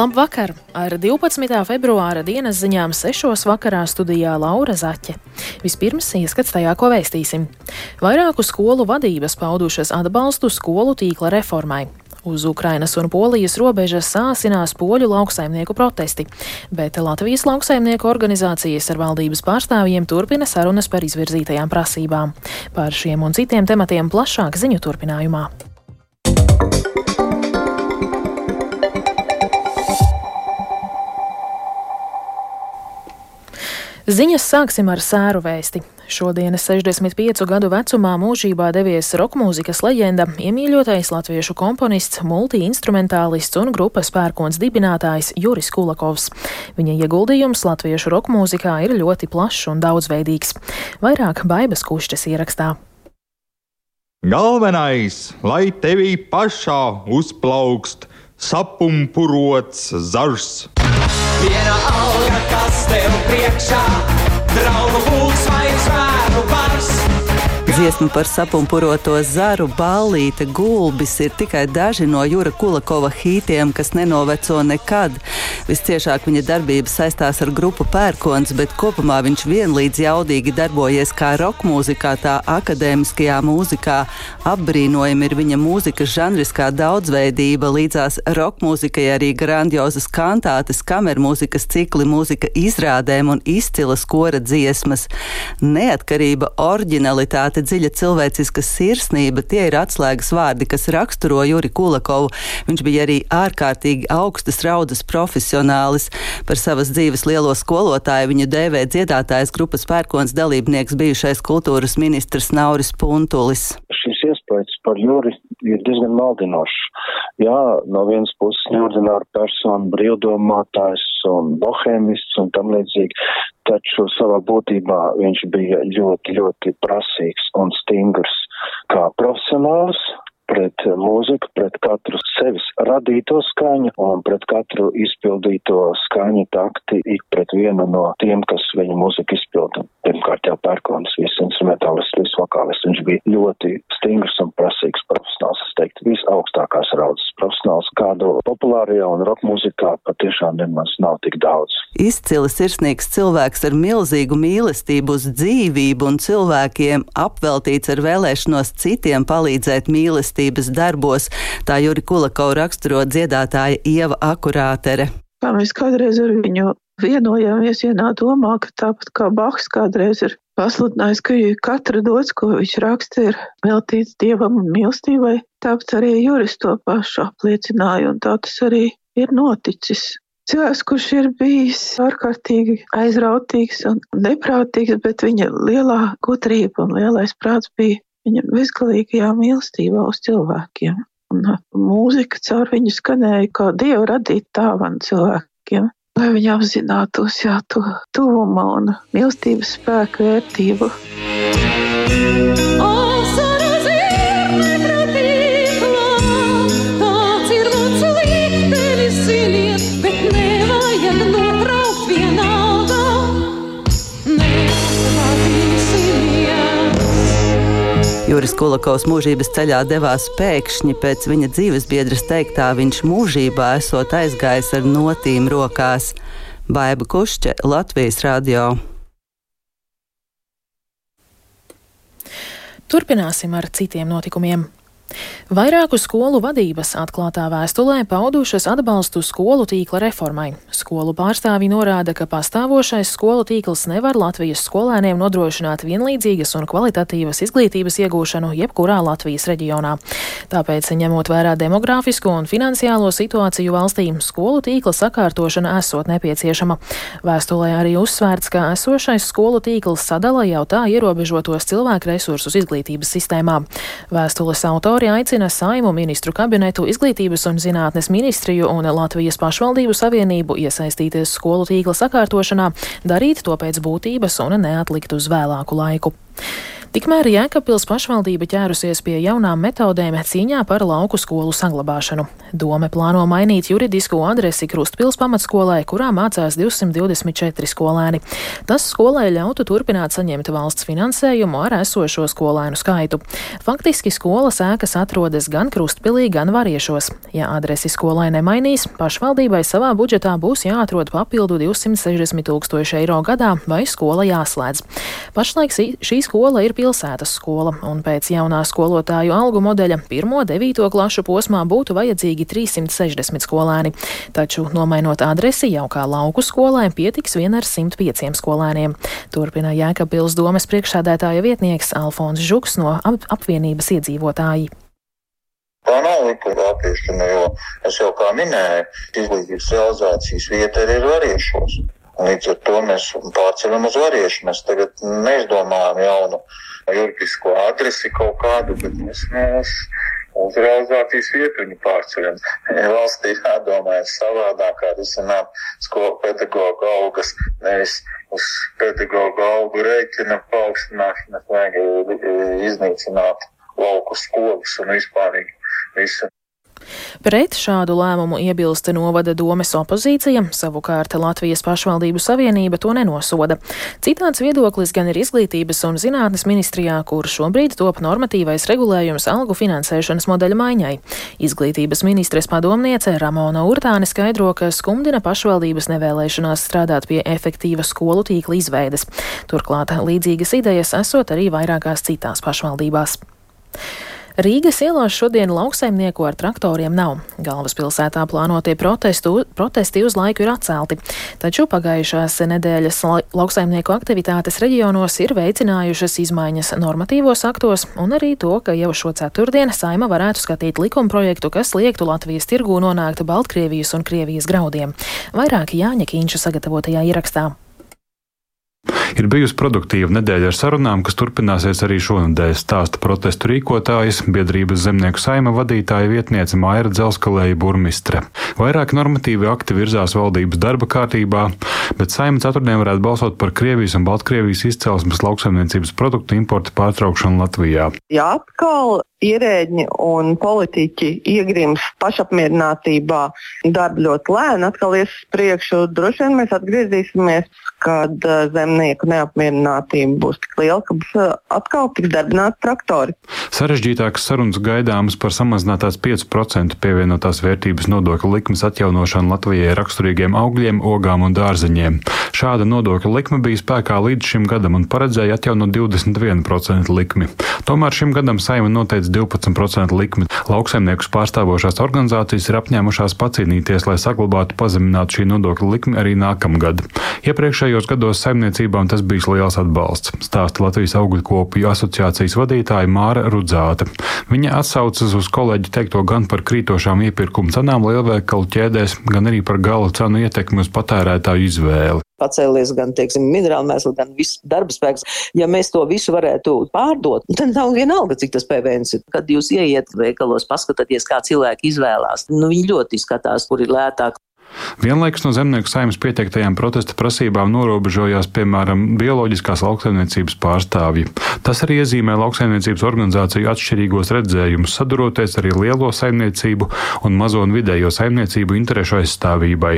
Labvakar! Ar 12. februāra dienas ziņām 6. vakarā studijā Laura Zaķe. Vispirms ieskats tajā, ko vēstīsim. Vairāku skolu vadības paudušas atbalstu skolu tīkla reformai. Uz Ukrainas un Polijas robežas sāsinās poļu lauksaimnieku protesti, bet Latvijas lauksaimnieku organizācijas ar valdības pārstāvjiem turpina sarunas par izvirzītajām prasībām. Par šiem un citiem tematiem plašāk ziņu turpinājumā. Ziņas sāksim ar sēru vēsti. Šodienas 65 gadu vecumā mūžībā devies rokmūzikas leģenda, iemīļotais latviešu komponists, multiinstrumentālists un grupas pērkons dibinātājs Juris Kulakovs. Viņa ieguldījums latviešu rokmūzikā ir ļoti plašs un daudzveidīgs. Vairāk baibas kušķas ierakstā. Galvenais, lai tevī pašā uzplaukst sapumpurots zažs. Viena alga, kas tev priekšā, draugu pulks vai zvēru bars. Dziesma par sapumpuroto zaru, ballīte, gulbis ir tikai daži no Jūra Kulakova hītiem, kas nenoveco nekad. Visciešāk viņa darbība saistās ar grupu Pērkons, bet kopumā viņš vienlīdz jaudīgi darbojies kā roka mūzikā, tā akadēmiskajā mūzikā. Apbrīnojami ir viņa mūzikas žanriskā daudzveidība, līdzās roka mūzikai arī grandiozas kantātes, kamermūzikas cikli, mūzika izrādēm un izcilas kora dziesmas. Neatkarība, originalitāte, dziļa cilvēciska sirsnība, tie ir atslēgas vārdi, kas raksturo Juri Kulakovu. Viņš bija arī ārkārtīgi augstas raudas profesionālis. Par savas dzīves lielo skolotāju viņu dēvē dziedātājs grupas pērkons dalībnieks bijušais kultūras ministrs Nauris Puntulis. Šis iespējas par Juri ir diezgan maldinošs. Jā, no vienas puses neordināra persona, brīvdomātājs un bohēmists un tam līdzīgi, taču savā būtībā viņš bija ļoti, ļoti prasīgs un stingrs kā profesionāls, pret mūziku, pret katru sevis radīto skaņu un pret katru izpildīto skaņu takti ik pret vienu no tiem, kas viņa mūziku izpilda. Pirmkārt jau pērkonis, viss instrumentālists, viss vokālists. Viņš bija ļoti stingrs un prasīgs profesionāls, es teiktu, visaugstākās raudzes profesionāls, kādu populārajā un roka mūzikā patiešām nemaz nav tik daudz. Izcili sirsnīgs cilvēks ar milzīgu mīlestību uz dzīvību un cilvēkiem apveltīts ar vēlēšanos citiem palīdzēt mīlestības darbos, tā Juri Kulakau raksturo dziedātāja Ieva Akurātere. Kā mēs kādreiz ar viņu vienojāmies vienā domā, ka tāpat kā Bahs kādreiz ir pasludinājis, ka katra dots, ko viņš raksta, ir veltīts dievam un mīlestībai, tāpat arī Juris to pašu apliecināja, un tā tas arī ir noticis. Cilvēks, kurš ir bijis ārkārtīgi aizrautīgs un neprātīgs, bet viņa lielā gudrība un lielais prāts bija viņa bezgalīgajā mīlestībā uz cilvēkiem. Un mūzika caur viņu skanēja kā dievu radīta tāvana cilvēkiem lai viņi apzinātos jā, to tuvuma un mīlestības spēku vērtību. Juris Kulakovs mūžības ceļā devās pēkšņi pēc viņa dzīves biedras teiktā, viņš mūžībā esot aizgājis ar notīm rokās. Baiba Kušķe, Latvijas radio. Turpināsim ar citiem notikumiem. Vairāku skolu vadības atklātā vēstulē paudušas atbalstu skolu tīkla reformai. Skolu pārstāvji norāda, ka pastāvošais skolu tīkls nevar Latvijas skolēniem nodrošināt vienlīdzīgas un kvalitatīvas izglītības iegūšanu jebkurā Latvijas reģionā. Tāpēc, ņemot vērā demogrāfisko un finansiālo situāciju valstī, skolu tīkla sakārtošana esot nepieciešama. Vēstulē arī uzsvērts, ka esošais skolu tīkls sadala jau tā ierobežotos cilvēku resursus izglītības sistēmā. Vēstules autori Autori aicina Saimu ministru kabinetu, izglītības un zinātnes ministriju un Latvijas pašvaldību savienību iesaistīties skolu tīkla sakārtošanā, darīt to pēc būtības un neatlikt uz vēlāku laiku. Tikmēr Jēkabpils pašvaldība ķērusies pie jaunām metodēm cīņā par lauku skolu saglabāšanu. Dome plāno mainīt juridisko adresi Krustpils pamatskolai, kurā mācās 224 skolēni. Tas skolai ļautu turpināt saņemt valsts finansējumu ar esošo skolēnu skaitu. Faktiski skolas ēkas atrodas gan Krustpilī, gan Variešos. Ja adresi skolai nemainīs, pašvaldībai savā budžetā būs jāatrod papildu 260 tūkstoši eiro gadā vai skola jāslēdz. Pašlaik šī skola ir pilsētas skola, un pēc jaunā skolotāju algu modeļa 1.9. klašu posmā būtu vajadzīgi 360 skolēni. Taču, nomainot adresi jau kā lauku skolai, pietiks vien ar 105 skolēniem. Turpina Jēkabils domas priekšsādētāja vietnieks Alfons Žuks no ap apvienības iedzīvotāji. Tā nav likuma apiešana, jo es jau kā minēju, izglītības realizācijas vieta arī ir variešos. Līdz ar to mēs pārceļam uz variešu. Mēs tagad neizdomājam jaunu juridisko adresi kaut kādu, bet mēs, mēs uz realizācijas vietu viņu pārceļam. Valstī jādomā savādāk, kā risināt skolu pedagoģu algas, nevis uz pedagoģu algu rēķina paaugstināšanas vajag iznīcināt lauku skolas un vispārīgi visu Pret šādu lēmumu iebilst novada domes opozīcija, savukārt Latvijas pašvaldību savienība to nenosoda. Citāds viedoklis gan ir izglītības un zinātnes ministrijā, kur šobrīd top normatīvais regulējums algu finansēšanas modeļa maiņai. Izglītības ministres padomniece Ramona Urtāne skaidro, ka skumdina pašvaldības nevēlēšanās strādāt pie efektīva skolu tīkla izveides. Turklāt līdzīgas idejas esot arī vairākās citās pašvaldībās. Rīgas ielās šodien lauksaimnieku ar traktoriem nav. Galvaspilsētā plānotie protestu, protesti uz laiku ir atcelti, taču pagājušās nedēļas lauksaimnieku aktivitātes reģionos ir veicinājušas izmaiņas normatīvos aktos un arī to, ka jau šo ceturtdienu saima varētu skatīt likumprojektu, kas liektu Latvijas tirgū nonākt Baltkrievijas un Krievijas graudiem. Vairāk Jāņa Kīņša sagatavotajā ierakstā. Ir bijusi produktīva nedēļa ar sarunām, kas turpināsies arī šonadēļ, stāsta protestu rīkotājs, biedrības zemnieku saima vadītāja vietniece Maira Dzelskalēja burmistre. Vairāk normatīvi akti virzās valdības darba kārtībā, bet saima ceturtdien varētu balsot par Krievijas un Baltkrievijas izcelsmes lauksaimniecības produktu importa pārtraukšanu Latvijā. Jā, atkal ierēģi un politiķi iegrims pašapmierinātībā, darbi ļoti lēni atkal ies priekšu. Droši vien mēs atgriezīsimies, kad uh, zemnieku neapmierinātība būs tik liela, ka uh, atkal tiks darbināti traktori. Sarežģītākas sarunas gaidāmas par samazinātās 5% pievienotās vērtības nodokļa likmes atjaunošanu Latvijai raksturīgiem augļiem, ogām un dārzeņiem. Šāda nodokļa likme bija spēkā līdz šim gadam un paredzēja atjaunot 21% likmi. Tomēr šim gadam saima noteica 12% likmi. Lauksaimniekus pārstāvošās organizācijas ir apņēmušās pacīnīties, lai saglabātu pazeminātu šī nodokļa likmi arī nākamgad. Iepriekšējos gados saimniecībām tas bijis liels atbalsts, stāsta Latvijas augļu kopiju asociācijas vadītāja Māra Rudzāte. Viņa atsaucas uz kolēģi teikto gan par krītošām iepirkuma cenām lielveikalu ķēdēs, gan arī par gala cenu ietekmi uz patērētāju izvēli pacēlies gan, teiksim, minerāli mēsli, gan viss darba spēks. Ja mēs to visu varētu pārdot, tad nav vienalga, cik tas PVN ir. Kad jūs ieiet veikalos, paskatāties, kā cilvēki izvēlās, nu, viņi ļoti skatās, kur ir lētāk. Vienlaikus no zemnieku saimnes pieteiktajām protesta prasībām norobežojās, piemēram, bioloģiskās lauksaimniecības pārstāvji. Tas arī iezīmē lauksaimniecības organizāciju atšķirīgos redzējumus, saduroties arī lielo saimniecību un mazo un vidējo saimniecību interešu aizstāvībai.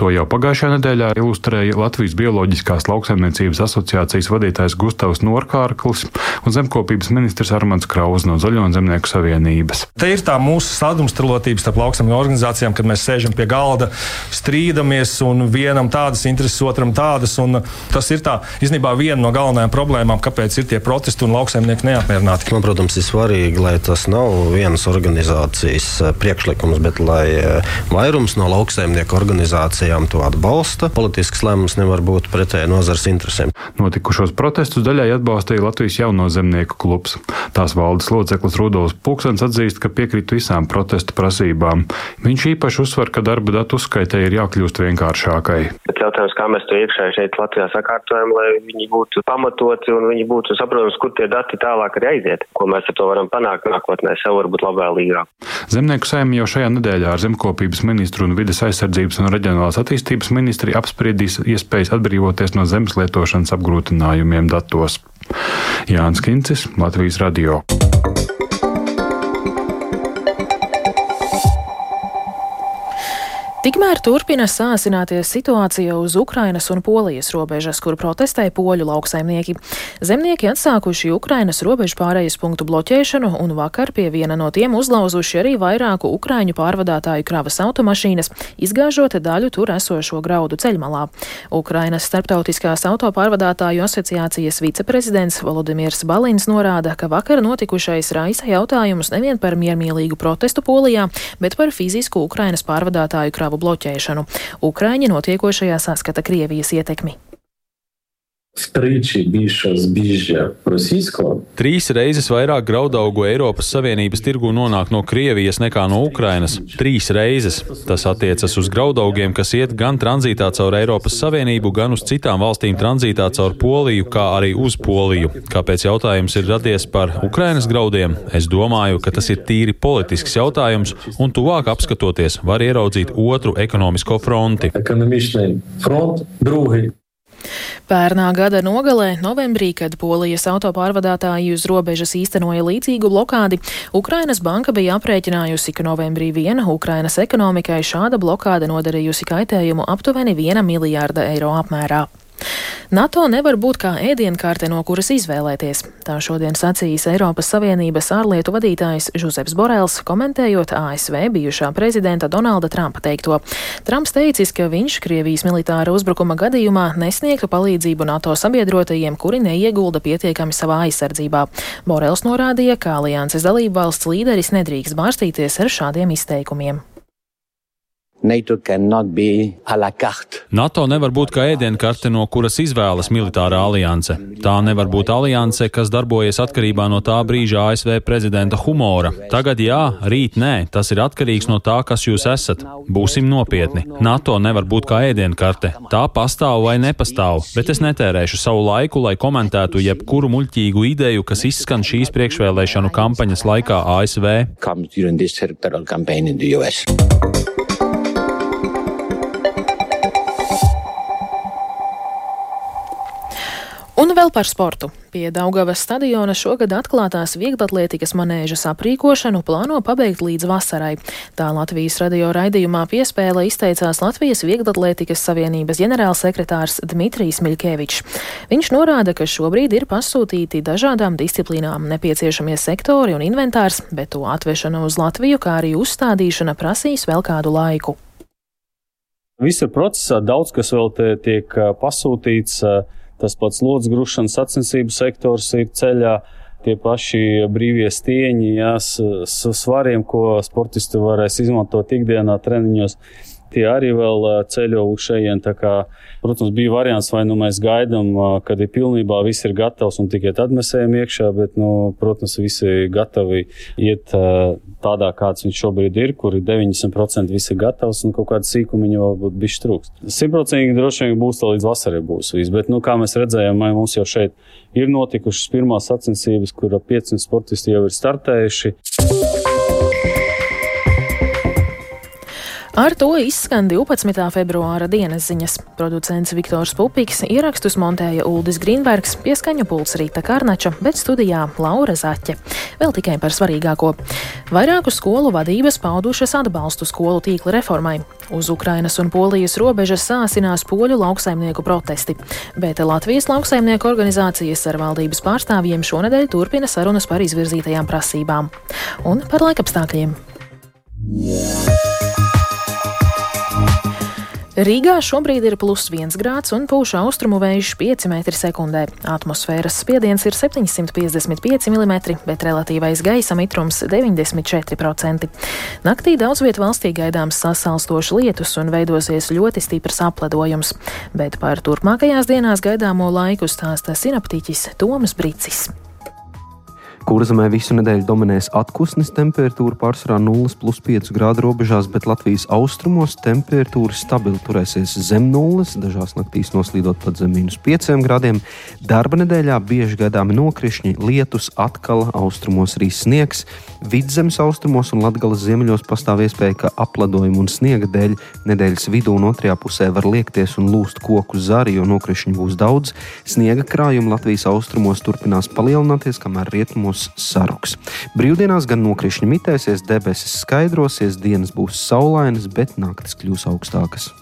To jau pagājušajā nedēļā ilustrēja Latvijas Bioloģiskās lauksaimniecības asociācijas vadītājs Gustavs Norkārklis un zemkopības ministrs Armants Krauz no Zaļo un Zemnieku savienības. Te ir tā mūsu sadrumstalotības starp lauksaimnieku organizācijām, kad mēs sēžam pie galda strīdamies, un vienam tādas intereses, otram tādas. Tas ir tā, īstenībā viena no galvenajām problēmām, kāpēc ir tie protesti un lauksaimnieki neapmierināti. Man, protams, ir svarīgi, lai tas nav vienas organizācijas eh, priekšlikums, bet lai eh, vairums no lauksaimnieku organizācijām to atbalsta. Politisks lēmums nevar būt pretēji nozares interesēm. Notikušos protestus daļai atbalstīja Latvijas jauno zemnieku klubs. Tās valdes loceklis Rudolfs Pūksens atzīst, ka piekrīt visām protestu prasībām. Viņš īpaši uzsver, ka darba datu uzskaitē ir jākļūst vienkāršākai. Bet jautājums, kā mēs to iekšēji šeit Latvijā sakārtojam, lai viņi būtu pamatoti un viņi būtu saprotams, kur tie dati tālāk arī aiziet, ko mēs ar to varam panākt nākotnē, sev varbūt labvēlīgāk. Zemnieku saimnieki jau šajā nedēļā ar zemkopības ministru un vides aizsardzības un reģionālās attīstības ministri apspriedīs iespējas atbrīvoties no zemes lietošanas apgrūtinājumiem datos. Jānis Kincis, Latvijas Radio. Tikmēr turpina sāsināties situācija uz Ukrainas un Polijas robežas, kur protestē poļu lauksaimnieki. Zemnieki atsākuši Ukrainas robežu pārējas punktu bloķēšanu un vakar pie viena no tiem uzlauzuši arī vairāku ukraiņu pārvadātāju kravas automašīnas, izgāžot daļu tur esošo graudu ceļmalā. Ukrainas starptautiskās autopārvadātāju asociācijas viceprezidents Volodimirs Balins norāda, ka vakar notikušais raisa jautājumus nevien par miermīlīgu protestu Polijā, bet par fizisku Ukrainas pārvadātāju kravu krāvu bloķēšanu. Ukraiņi notiekošajā saskata Krievijas ietekmi. Strīči bijušā zbīžģa rosisko. Trīs reizes vairāk graudaugu Eiropas Savienības tirgu nonāk no Krievijas nekā no Ukrainas. Trīs reizes. Tas attiecas uz graudaugiem, kas iet gan tranzītā caur Eiropas Savienību, gan uz citām valstīm tranzītā caur Poliju, kā arī uz Poliju. Kāpēc jautājums ir radies par Ukrainas graudiem? Es domāju, ka tas ir tīri politisks jautājums, un tuvāk apskatoties, var ieraudzīt otru ekonomisko fronti. Ekonomiski front, drugi. Pērnā gada nogalē, novembrī, kad Polijas autopārvadātāji uz robežas īstenoja līdzīgu blokādi, Ukrainas banka bija aprēķinājusi, ka novembrī viena Ukrainas ekonomikai šāda blokāde nodarījusi kaitējumu aptuveni 1 miljārda eiro apmērā. NATO nevar būt kā ēdienkarte, no kuras izvēlēties. Tā šodien sacījis Eiropas Savienības ārlietu vadītājs Žuzeps Borels, komentējot ASV bijušā prezidenta Donalda Trumpa teikto. Trumps teicis, ka viņš Krievijas militāra uzbrukuma gadījumā nesniegtu palīdzību NATO sabiedrotajiem, kuri neiegulda pietiekami savā aizsardzībā. Borels norādīja, ka alianses dalību valsts līderis nedrīkst bārstīties ar šādiem izteikumiem. NATO, NATO nevar būt kā ēdienkarte, no kuras izvēlas militārā alianse. Tā nevar būt alianse, kas darbojas atkarībā no tā brīža ASV prezidenta humora. Tagad jā, rīt nē, tas ir atkarīgs no tā, kas jūs esat. Būsim nopietni. NATO nevar būt kā ēdienkarte. Tā pastāv vai nepastāv, bet es netērēšu savu laiku, lai komentētu jebkuru muļķīgu ideju, kas izskan šīs priekšvēlēšanu kampaņas laikā ASV. Un vēl par sportu. Pie Daugavas stadiona šogad atklātās vieglatlētikas manēžas aprīkošanu plāno pabeigt līdz vasarai. Tā Latvijas radio raidījumā piespēle izteicās Latvijas Vieglatlētikas Savienības ģenerālsekretārs Dmitrijs Miļkevičs. Viņš norāda, ka šobrīd ir pasūtīti dažādām disciplīnām nepieciešamie sektori un inventārs, bet to atvešana uz Latviju, kā arī uzstādīšana prasīs vēl kādu laiku. Visur procesā daudz kas vēl tiek pasūtīts. Tas pats lodziņa grūšanas sacensību sektors ir ceļā. Tie paši brīvie stieņi, jās, svariem, ko sportisti varēs izmantot ikdienā, treniņos tie arī vēl ceļo uz šejienes. Protams, bija variants, vai nu mēs gaidām, kad ir pilnībā viss ir gatavs un tikai tad mēs ejam iekšā, bet, nu, protams, visi gatavi iet tādā, kāds viņš šobrīd ir, kur ir 90% viss ir gatavs un kaut kāda sīkuma vēl būtu bijis trūkst. Simtprocentīgi droši vien būs tā līdz vasarai būs viss, bet, nu, kā mēs redzējām, mums jau šeit ir notikušas pirmās sacensības, kur 500 sportisti jau ir startējuši. Ar to izskan 12. februāra dienas ziņas. Producents Viktors Pupiks ierakstus montēja Uldis Grīnbergs, pieskaņu puls Rīta Karnača, bet studijā Laura Zaķe. Vēl tikai par svarīgāko. Vairāku skolu vadības paudušas atbalstu skolu tīkla reformai. Uz Ukrainas un Polijas robežas sāsinās poļu lauksaimnieku protesti, bet Latvijas lauksaimnieku organizācijas ar valdības pārstāvjiem šonadēļ turpina sarunas par izvirzītajām prasībām un par laikapstākļiem. Yeah. Rīgā šobrīd ir plus 1 grāds un pūš austrumu vējš 5 m2. Atmosfēras spiediens ir 755 mm, bet relatīvais gaisa mitrums 94%. Naktī daudz vietā valstī gaidāms sasalstošs lietus un veidosies ļoti stiprs apledojums, bet par turpmākajās dienās gaidāmo laiku stāsta sinaptiķis Tomas Bricis. Kurzemē visu nedēļu dominēs atpūsnes temperatūra pārsvarā 0,5 grādu robežās, bet Latvijas austrumos temperatūra stabili turēsies zem nulles, dažās naktīs noslīdot pat zem minus 5 grādiem. Darba nedēļā bieži gaidāmi nokrišņi, lietus, atkal austrumos arī sniegs. Vidzemes austrumos un Latgales ziemeļos pastāv iespēja, ka apladojumu un sniega dēļ nedēļas vidū un otrajā pusē var liekties un lūst koku zari, jo nokrišņu būs daudz. Sniega krājumi Latvijas austrumos turpinās palielināties, kamēr rietumos būs saruks. Brīvdienās gan nokrišņi mitēsies, debesis skaidrosies, dienas būs saulainas, bet naktis kļūs augstākas.